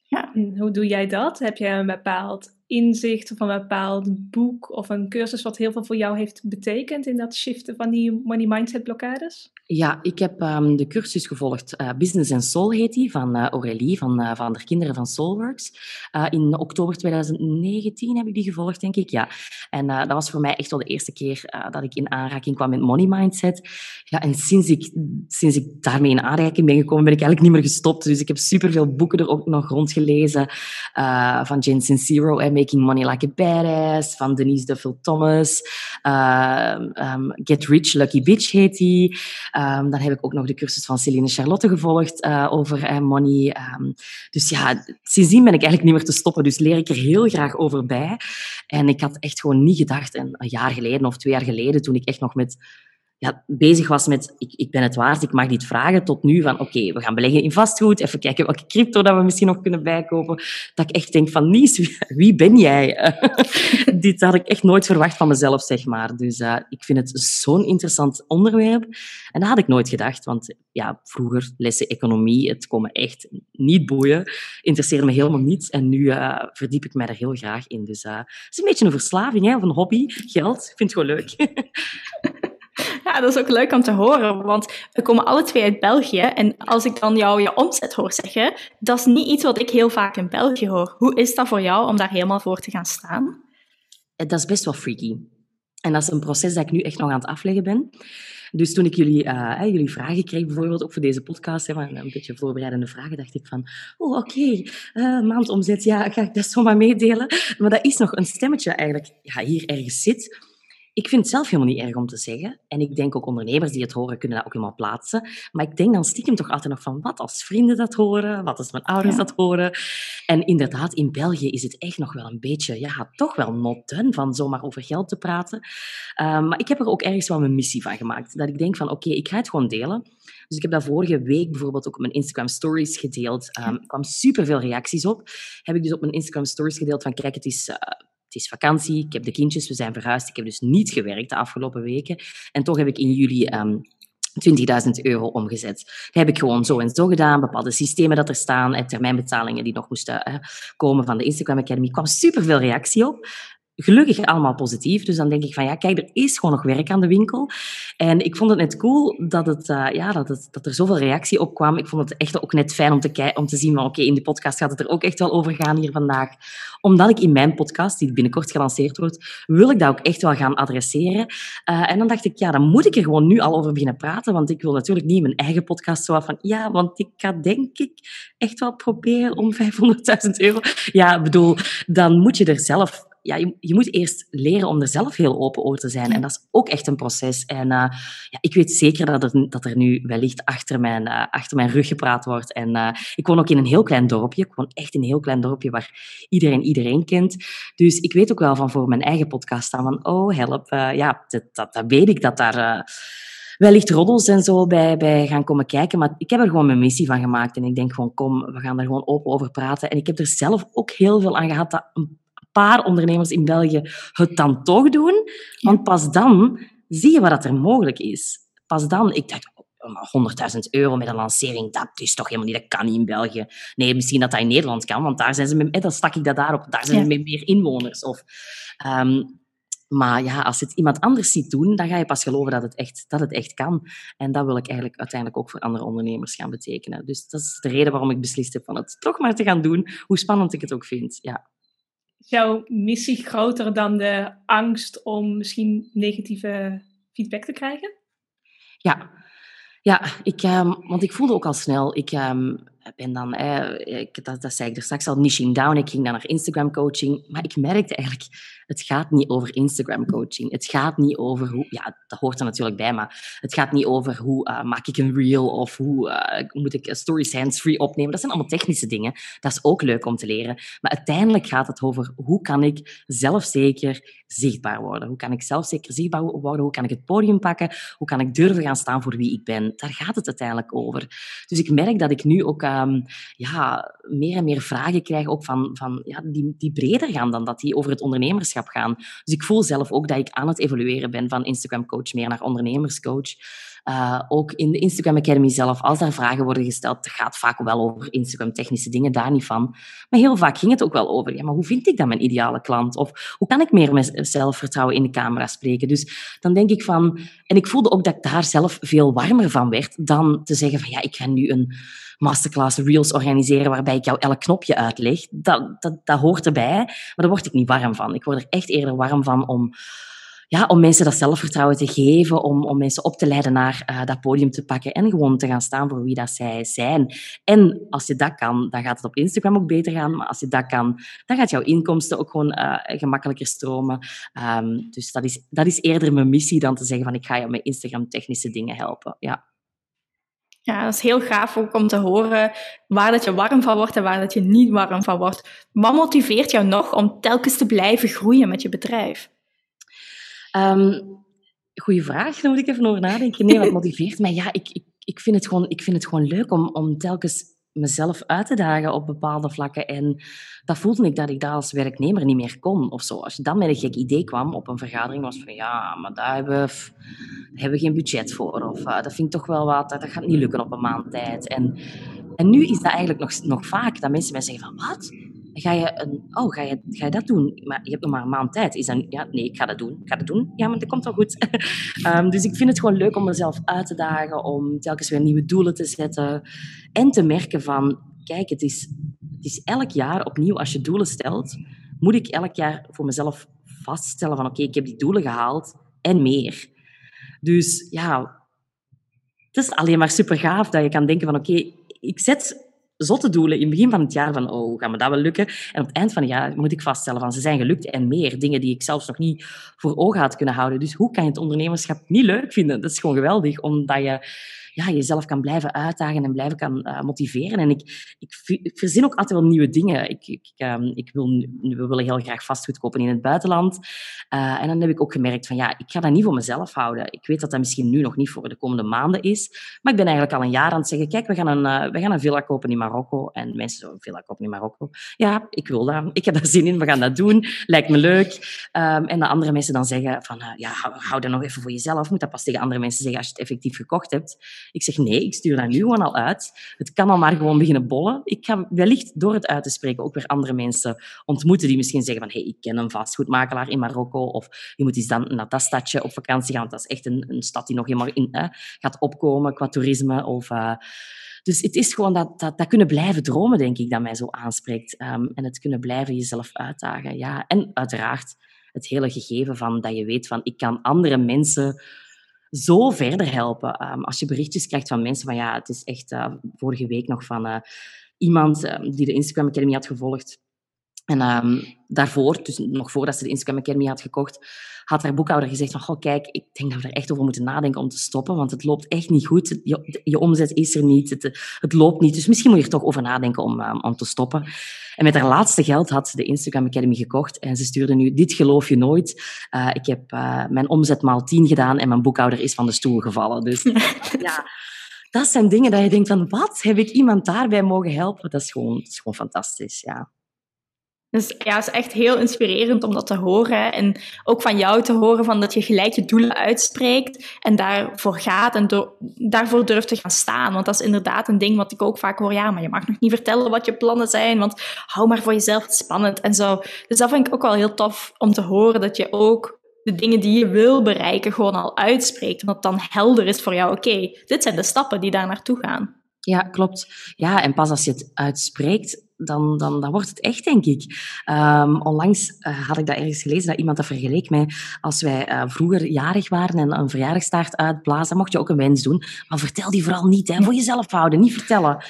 Ja, hoe doe jij dat? Heb je een bepaald inzicht of een bepaald boek of een cursus wat heel veel voor jou heeft betekend in dat shiften van die money mindset blokkades? Ja, ik heb um, de cursus gevolgd. Uh, Business and Soul heet die, van uh, Aurélie, van, uh, van de kinderen van Soulworks. in oktober 2019 heb ik die gevolgd, denk ik. Ja. En dat was voor mij echt wel de eerste keer dat ik in aanraking kwam met money mindset. Ja, en sinds ik, sinds ik daarmee in aanraking ben gekomen, ben ik eigenlijk niet meer gestopt. Dus ik heb superveel boeken er ook nog rondgelezen. van Jane Sincero en Making Money Like a Badass, van Denise Duffield Thomas. Um, Get Rich, Lucky Bitch heet die. Um, dan heb ik ook nog de cursus van Celine Charlotte gevolgd uh, over uh, money. Dus ja, sindsdien ben ik eigenlijk niet meer te stoppen. Dus leer ik er heel graag over bij. En ik had echt gewoon niet gedacht, en een jaar geleden of twee jaar geleden, toen ik echt nog met ja, bezig was met ik, ik ben het waard, ik mag dit vragen, tot nu van oké, we gaan beleggen in vastgoed, even kijken welke crypto dat we misschien nog kunnen bijkopen. Dat ik echt denk van Nies, [laughs] wie, ben jij? [laughs] dit had ik echt nooit verwacht van mezelf, zeg maar. Dus uh, ik vind het zo'n interessant onderwerp. En dat had ik nooit gedacht, want ja, vroeger lessen economie, het komen echt niet boeien, interesseerde me helemaal niet. En nu uh, verdiep ik mij er heel graag in. Dus uh, het is een beetje een verslaving, hè, of een hobby, geld. Ik vind het gewoon leuk. [laughs] Ja, dat is ook leuk om te horen, want we komen alle twee uit België. En als ik dan jou je omzet hoor zeggen, dat is niet iets wat ik heel vaak in België hoor. Hoe is dat voor jou om daar helemaal voor te gaan staan? Dat is best wel freaky. En dat is een proces dat ik nu echt nog aan het afleggen ben. Dus toen ik jullie, uh, jullie vragen kreeg, bijvoorbeeld ook voor deze podcast, hè, een beetje voorbereidende vragen, dacht ik van, oh oké, uh, maandomzet, ja, ga ik dat zomaar meedelen? Maar dat is nog een stemmetje eigenlijk ja, hier ergens zit ik vind het zelf helemaal niet erg om te zeggen. En ik denk ook ondernemers die het horen, kunnen dat ook helemaal plaatsen. Maar ik denk dan stiekem toch altijd nog van, wat als vrienden dat horen? Wat als mijn ouders dat horen? En inderdaad, in België is het echt nog wel een beetje, ja, toch wel not done van zomaar over geld te praten. Um, maar ik heb er ook ergens wel mijn missie van gemaakt. Dat ik denk van, oké, okay, ik ga het gewoon delen. Dus ik heb dat vorige week bijvoorbeeld ook op mijn Instagram stories gedeeld. Um, er kwamen superveel reacties op. Heb ik dus op mijn Instagram stories gedeeld van, kijk, het is... Uh, het is vakantie, ik heb de kindjes, we zijn verhuisd. Ik heb dus niet gewerkt de afgelopen weken. En toch heb ik in juli um, 20.000 euro omgezet. Heb ik gewoon zo en zo gedaan. Bepaalde systemen dat er staan, en termijnbetalingen die nog moesten uh, komen van de Instagram Academy. Er kwam superveel reactie op gelukkig allemaal positief. Dus dan denk ik van ja, kijk, er is gewoon nog werk aan de winkel. En ik vond het net cool dat, het, uh, ja, dat, dat er zoveel reactie op kwam. Ik vond het echt ook net fijn om te, om te zien van oké, in de podcast gaat het er ook echt wel over gaan hier vandaag. Omdat ik in mijn podcast, die binnenkort gelanceerd wordt, wil ik dat ook echt wel gaan adresseren. Uh, en dan dacht ik, ja, dan moet ik er gewoon nu al over beginnen praten, want ik wil natuurlijk niet mijn eigen podcast zo van ja, want ik ga denk ik echt wel proberen om 500.000 euro. Ja, bedoel, dan moet je er zelf ja, je, moet eerst leren om er zelf heel open over te zijn. En dat is ook echt een proces. En uh, ja, ik weet zeker dat er, dat er nu wellicht achter mijn, uh, achter mijn rug gepraat wordt. En uh, ik woon ook in een heel klein dorpje. Ik woon echt in een heel klein dorpje waar iedereen iedereen kent. Dus ik weet ook wel van voor mijn eigen podcast staan van, oh help, ja, dat, dat, dat, weet ik dat daar wellicht roddels en zo bij, bij gaan komen kijken. Maar ik heb er gewoon mijn missie van gemaakt. En ik denk gewoon, kom, we gaan er gewoon open over praten. En ik heb er zelf ook heel veel aan gehad dat een paar ondernemers in België het dan toch doen. Want pas dan zie je wat er mogelijk is. Pas dan, ik dacht, 100.000 euro met een lancering, dat is toch helemaal niet, dat kan niet in België. Nee, misschien dat dat in Nederland kan, want daar zijn ze met, dan stak ik dat daarop, daar zijn ze met meer inwoners. Of, ehm, maar ja, als het iemand anders ziet doen, dan ga je pas geloven dat het, echt, dat het echt kan. En dat wil ik eigenlijk uiteindelijk ook voor andere ondernemers gaan betekenen. Dus dat is de reden waarom ik beslist heb van het toch maar te gaan doen, hoe spannend ik het ook vind. Ja. Jouw missie groter dan de angst om misschien negatieve feedback te krijgen? Ja, ja ik, um, want ik voelde ook al snel, ik, um, ben dan, eh, ik, dat, dat zei ik er straks al, niching down. Ik ging dan naar Instagram coaching. Maar ik merkte eigenlijk, het gaat niet over Instagram coaching. Het gaat niet over hoe, ja, dat hoort er natuurlijk bij, maar het gaat niet over hoe uh, maak ik een reel of hoe uh, moet ik stories hands-free opnemen. Dat zijn allemaal technische dingen. Dat is ook leuk om te leren. Maar uiteindelijk gaat het over hoe kan ik zelfzeker zichtbaar worden? Hoe kan ik zelfzeker zichtbaar worden? Hoe kan ik het podium pakken? Hoe kan ik durven gaan staan voor wie ik ben? Daar gaat het uiteindelijk over. Dus ik merk dat ik nu ook um, ja, meer en meer vragen krijg ook van, van, ja, die, die breder gaan dan dat, die over het ondernemerschap gaan. Dus ik voel zelf ook dat ik aan het evolueren ben van Instagram coach meer naar ondernemerscoach. Uh, ook in de Instagram Academy zelf, als daar vragen worden gesteld, gaat vaak wel over Instagram-technische dingen, daar niet van. Maar heel vaak ging het ook wel over, ja, maar hoe vind ik dan mijn ideale klant? Of hoe kan ik meer met zelfvertrouwen in de camera spreken? Dus dan denk ik van... En ik voelde ook dat ik daar zelf veel warmer van werd dan te zeggen van, ja, ik ga nu een masterclass reels organiseren waarbij ik jou elk knopje uitleg. Dat, dat, dat hoort erbij, maar daar word ik niet warm van. Ik word er echt eerder warm van om ja, om mensen dat zelfvertrouwen te geven, om, om mensen op te leiden naar uh, dat podium te pakken en gewoon te gaan staan voor wie dat zij zijn. En als je dat kan, dan gaat het op Instagram ook beter gaan. Maar als je dat kan, dan gaat jouw inkomsten ook gewoon uh, gemakkelijker stromen. Um, dus dat is, dat is eerder mijn missie dan te zeggen van ik ga je met Instagram technische dingen helpen. Ja. Ja, dat is heel gaaf ook om te horen waar dat je warm van wordt en waar dat je niet warm van wordt. Wat motiveert jou nog om telkens te blijven groeien met je bedrijf? Um, goeie vraag, daar moet ik even over nadenken. Nee, wat motiveert mij? Ja, ik, ik, ik, vind, het gewoon, ik vind het gewoon leuk om, om telkens mezelf uit te dagen op bepaalde vlakken. En dat voelde ik dat ik dat als werknemer niet meer kon of zo. Als je dan met een gek idee kwam op een vergadering, was van ja, maar daar hebben we, hebben geen budget voor. Of uh, dat vind ik toch wel wat, dat gaat niet lukken op een maand tijd. En, en nu is dat eigenlijk nog, nog vaak dat mensen mij zeggen van wat? Ga je, een, oh, ga, je, ga je dat doen? Maar je hebt nog maar een maand tijd. Is dan, ja, nee, ik ga dat doen. Ik ga dat doen. Ja, maar dat komt wel goed. um, [laughs] dus ik vind het gewoon leuk om mezelf uit te dagen, om telkens weer nieuwe doelen te zetten. En te merken van, kijk, het is, het is elk jaar opnieuw, als je doelen stelt, moet ik elk jaar voor mezelf vaststellen van, oké, ik heb die doelen gehaald en meer. Dus ja, het is alleen maar super gaaf dat je kan denken van, oké, ik zet zotte doelen in het begin van het jaar van oh, gaat me dat wel lukken? En op het eind van het jaar moet ik vaststellen van ze zijn gelukt en meer. Dingen die ik zelfs nog niet voor ogen had kunnen houden. Dus hoe kan je het ondernemerschap niet leuk vinden? Dat is gewoon geweldig, omdat je ja, jezelf kan blijven uitdagen en blijven kan uh, motiveren. En ik, ik, verzin ook altijd wel nieuwe dingen. Ik, ik, ik wil, we willen heel graag vastgoed kopen in het buitenland. Uh, en dan heb ik ook gemerkt van ja, ik ga dat niet voor mezelf houden. Ik weet dat dat misschien nu nog niet voor de komende maanden is. Maar ik ben eigenlijk al een jaar aan het zeggen, kijk, we gaan een, uh, we gaan een villa kopen in Marokko. En mensen zo, een villa kopen in Marokko. Ja, ik wil dat. Ik heb daar zin in. We gaan dat doen. Lijkt me leuk. Um, en de andere mensen dan zeggen van ja, hou, hou dat nog even voor jezelf. Moet dat pas tegen andere mensen zeggen als je het effectief gekocht hebt. Ik zeg nee, ik stuur dat nu gewoon al uit. Het kan al maar gewoon beginnen bollen. Ik ga wellicht door het uit te spreken ook weer andere mensen ontmoeten die misschien zeggen van hey, ik ken een vastgoedmakelaar in Marokko of je moet eens dan naar dat stadje op vakantie gaan, dat is echt een, een stad die nog helemaal in eh, gaat opkomen qua toerisme. Of, uh, dus het is gewoon dat, dat, dat, kunnen blijven dromen, denk ik, dat mij zo aanspreekt. Um, en het kunnen blijven jezelf uitdagen. Ja. En uiteraard het hele gegeven van dat je weet van ik kan andere mensen zo verder helpen. Um, als je berichtjes krijgt van mensen van ja, het is echt uh, vorige week nog van uh, iemand uh, die de Instagram Academy had gevolgd. En um, daarvoor, dus nog voordat ze de Instagram Academy had gekocht, had haar boekhouder gezegd van, goh, kijk, ik denk dat we er echt over moeten nadenken om te stoppen, want het loopt echt niet goed. Je, je omzet is er niet, het, het, loopt niet. Dus misschien moet je er toch over nadenken om, um, om te stoppen. En met haar laatste geld had ze de Instagram Academy gekocht en ze stuurde nu, dit geloof je nooit. Uh, ik heb uh, mijn omzet maal 10 gedaan en mijn boekhouder is van de stoel gevallen. Dus [laughs] ja, dat zijn dingen dat je denkt van, wat? Heb ik iemand daarbij mogen helpen? Dat is gewoon, dat is gewoon fantastisch, ja. Dus ja, het is echt heel inspirerend om dat te horen. En ook van jou te horen van dat je gelijk je doelen uitspreekt en daarvoor gaat en daarvoor durft te gaan staan. Want dat is inderdaad een ding wat ik ook vaak hoor. Ja, maar je mag nog niet vertellen wat je plannen zijn, want hou maar voor jezelf het spannend en zo. Dus dat vind ik ook wel heel tof om te horen dat je ook de dingen die je wil bereiken gewoon al uitspreekt. En dat dan helder is voor jou, oké, dit zijn de stappen die daar naartoe gaan. Ja, klopt. Ja, en pas als je het uitspreekt, dan, dan, dan wordt het echt, denk ik. Um, onlangs uh, had ik dat ergens gelezen, dat iemand dat vergeleek mij. Als wij uh, vroeger jarig waren en een verjaardagstaart uitblazen, mocht je ook een wens doen. Maar vertel die vooral niet, hè. voor jezelf houden, niet vertellen.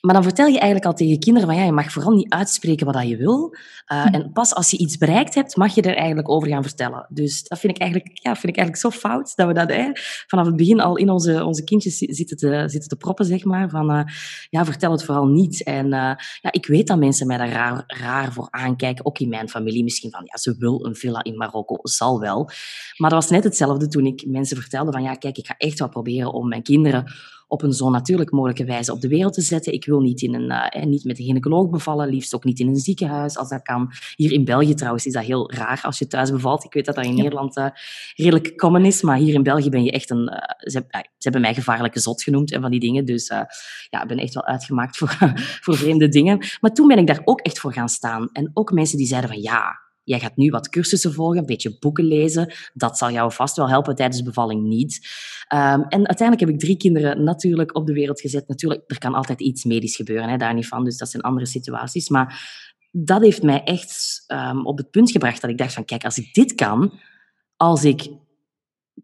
Maar dan vertel je eigenlijk al tegen kinderen van ja, je mag vooral niet uitspreken wat je wil. Uh, En pas als je iets bereikt hebt, mag je er eigenlijk over gaan vertellen. Dus dat vind ik eigenlijk, ja, vind ik eigenlijk zo fout dat we dat hè, vanaf het begin al in onze, onze kindjes zitten te, zitten te proppen, zeg maar. Van uh, ja, vertel het vooral niet. En uh, ja, ik weet dat mensen mij daar raar, raar voor aankijken. Ook in mijn familie misschien van ja, ze wil een villa in Marokko, zal wel. Maar dat was net hetzelfde toen ik mensen vertelde van ja, kijk, ik ga echt wel proberen om mijn kinderen op een zo natuurlijk mogelijke wijze op de wereld te zetten. Ik wil niet, in een, uh, niet met een gynaecoloog bevallen, liefst ook niet in een ziekenhuis, als dat kan. Hier in België trouwens is dat heel raar als je thuis bevalt. Ik weet dat dat in Nederland uh, redelijk common is, maar hier in België ben je echt een... Uh, ze, ze, hebben mij gevaarlijke zot genoemd en van die dingen. Dus ja, ik ben echt wel uitgemaakt voor, [laughs] voor vreemde dingen. Maar toen ben ik daar ook echt voor gaan staan. En ook mensen die zeiden van ja, Jij gaat nu wat cursussen volgen, een beetje boeken lezen. Dat zal jou vast wel helpen tijdens de bevalling niet. Um, en uiteindelijk heb ik drie kinderen natuurlijk op de wereld gezet. Natuurlijk, er kan altijd iets medisch gebeuren, hè, daar niet van. Dus dat zijn andere situaties. Maar dat heeft mij echt um, op het punt gebracht dat ik dacht van, kijk, als ik dit kan, als ik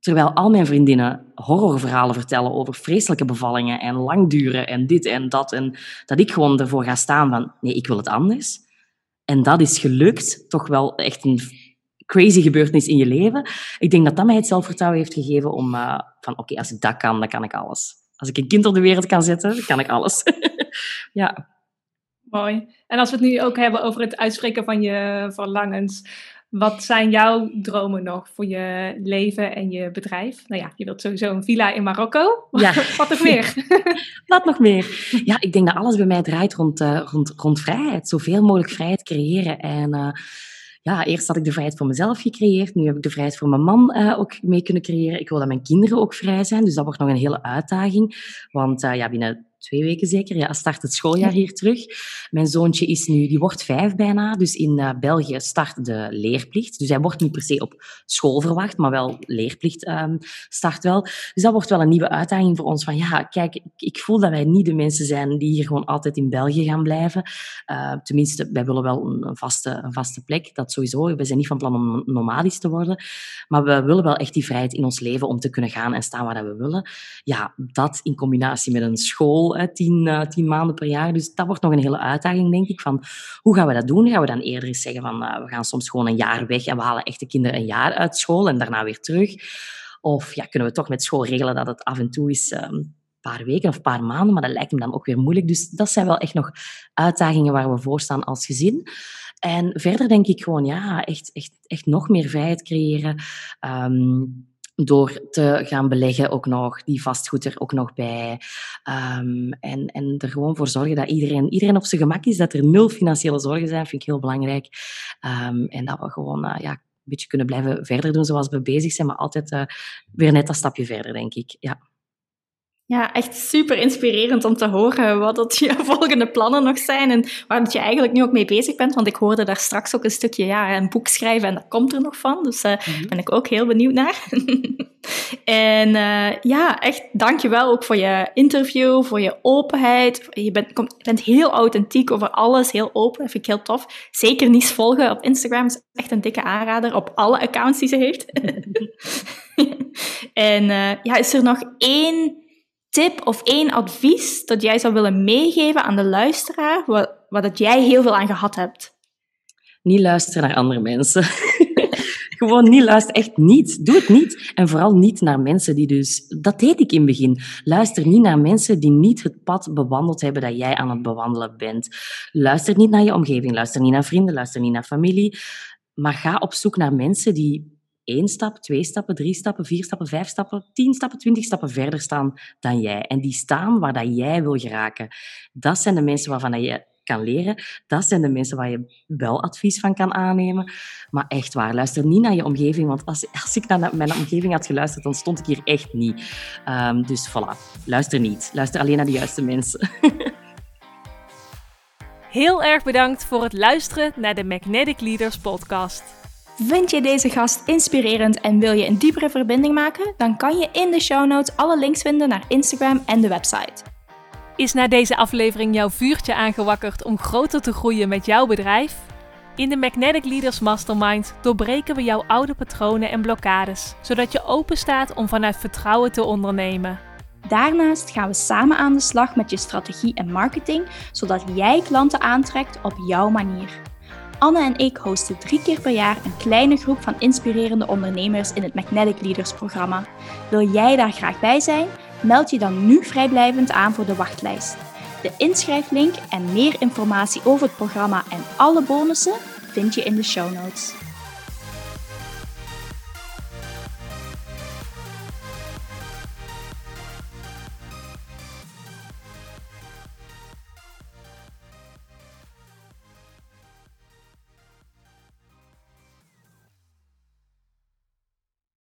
terwijl al mijn vriendinnen horrorverhalen vertellen over vreselijke bevallingen en lang duren en dit en dat, en dat ik gewoon ervoor ga staan van, nee, ik wil het anders. En dat is gelukt, toch wel echt een crazy gebeurtenis in je leven. Ik denk dat dat mij het zelfvertrouwen heeft gegeven om uh, van oké, als ik dat kan, dan kan ik alles. Als ik een kind op de wereld kan zetten, dan kan ik alles. [laughs] ja. Mooi. En als we het nu ook hebben over het uitspreken van je verlangens. Wat zijn jouw dromen nog voor je leven en je bedrijf? Nou ja, je wilt sowieso een villa in Marokko. Ja. [laughs] Wat nog meer? [laughs] Wat nog meer? Ja, ik denk dat alles bij mij draait rond, uh, rond, rond vrijheid. Zoveel mogelijk vrijheid creëren. En uh, ja, eerst had ik de vrijheid voor mezelf gecreëerd. Nu heb ik de vrijheid voor mijn man uh, ook mee kunnen creëren. Ik wil dat mijn kinderen ook vrij zijn. Dus dat wordt nog een hele uitdaging. Want ja, binnen twee weken zeker, ja, start het schooljaar hier terug. Mijn zoontje is nu, die wordt vijf bijna, dus in uh, België start de leerplicht. Dus hij wordt niet per se op school verwacht, maar wel leerplicht um, start wel. Dus dat wordt wel een nieuwe uitdaging voor ons. Van ja, kijk, ik, voel dat wij niet de mensen zijn die hier gewoon altijd in België gaan blijven. Uh, tenminste, wij willen wel een, een, vaste, een vaste plek, dat sowieso. We zijn niet van plan om nomadisch te worden, maar we willen wel echt die vrijheid in ons leven om te kunnen gaan en staan waar we willen. Ja, dat in combinatie met een school tien, uh, tien maanden per jaar. Dus dat wordt nog een hele uitdaging, denk ik. Van, hoe gaan we dat doen? Gaan we dan eerder eens zeggen van uh, we gaan soms gewoon een jaar weg en we halen echt de kinderen een jaar uit school en daarna weer terug? Of ja, kunnen we toch met school regelen dat het af en toe is um, een paar weken of een paar maanden, maar dat lijkt me dan ook weer moeilijk. Dus dat zijn wel echt nog uitdagingen waar we voor staan als gezin. En verder denk ik gewoon, ja, echt, echt, echt nog meer vrijheid creëren. Um, door te gaan beleggen ook nog, die vastgoed er ook nog bij. Um, en, en er gewoon voor zorgen dat iedereen, iedereen op zijn gemak is, dat er nul financiële zorgen zijn, vind ik heel belangrijk. Um, en dat we gewoon uh, ja, een beetje kunnen blijven verder doen zoals we bezig zijn, maar altijd uh, weer net dat stapje verder, denk ik. Ja. Ja, echt super inspirerend om te horen wat dat je [laughs] volgende plannen nog zijn en waar dat je eigenlijk nu ook mee bezig bent. Want ik hoorde daar straks ook een stukje ja, een boek schrijven en dat komt er nog van. Dus daar uh, ben ik ook heel benieuwd naar. [laughs] en uh, ja, echt dankjewel ook voor je interview, voor je openheid. Je bent, kom, je bent heel authentiek over alles, heel open. Dat vind ik heel tof. Zeker niet volgen op Instagram is echt een dikke aanrader op alle accounts die ze heeft. [laughs] en uh, ja, is er nog één tip of één advies dat jij zou willen meegeven aan de luisteraar, wat, wat dat jij heel veel aan gehad hebt? Niet luisteren naar andere mensen. [laughs] Gewoon niet luisteren, echt niet. Doe het niet. En vooral niet naar mensen die dus... Dat deed ik in het begin. Luister niet naar mensen die niet het pad bewandeld hebben dat jij aan het bewandelen bent. Luister niet naar je omgeving. Luister niet naar vrienden. Luister niet naar familie. Maar ga op zoek naar mensen die één stap, twee stappen, drie stappen, vier stappen, vijf stappen, tien stappen, twintig stappen verder staan dan jij. En die staan waar dat jij wil geraken. Dat zijn de mensen waarvan je kan leren. Dat zijn de mensen waar je wel advies van kan aannemen. Maar echt waar, luister niet naar je omgeving, want als, als ik naar mijn omgeving had geluisterd, dan stond ik hier echt niet. Um, dus voilà, luister niet. Luister alleen naar de juiste mensen. [laughs] Heel erg bedankt voor het luisteren naar de Magnetic Leaders podcast. Vind je deze gast inspirerend en wil je een diepere verbinding maken? Dan kan je in de show notes alle links vinden naar Instagram en de website. Is na deze aflevering jouw vuurtje aangewakkerd om groter te groeien met jouw bedrijf? In de Magnetic Leaders Mastermind doorbreken we jouw oude patronen en blokkades, zodat je open staat om vanuit vertrouwen te ondernemen. Daarnaast gaan we samen aan de slag met je strategie en marketing, zodat jij klanten aantrekt op jouw manier. Anne en ik hosten drie keer per jaar een kleine groep van inspirerende ondernemers in het Magnetic Leaders programma. Wil jij daar graag bij zijn? Meld je dan nu vrijblijvend aan voor de wachtlijst. De inschrijflink en meer informatie over het programma en alle bonussen vind je in de show notes.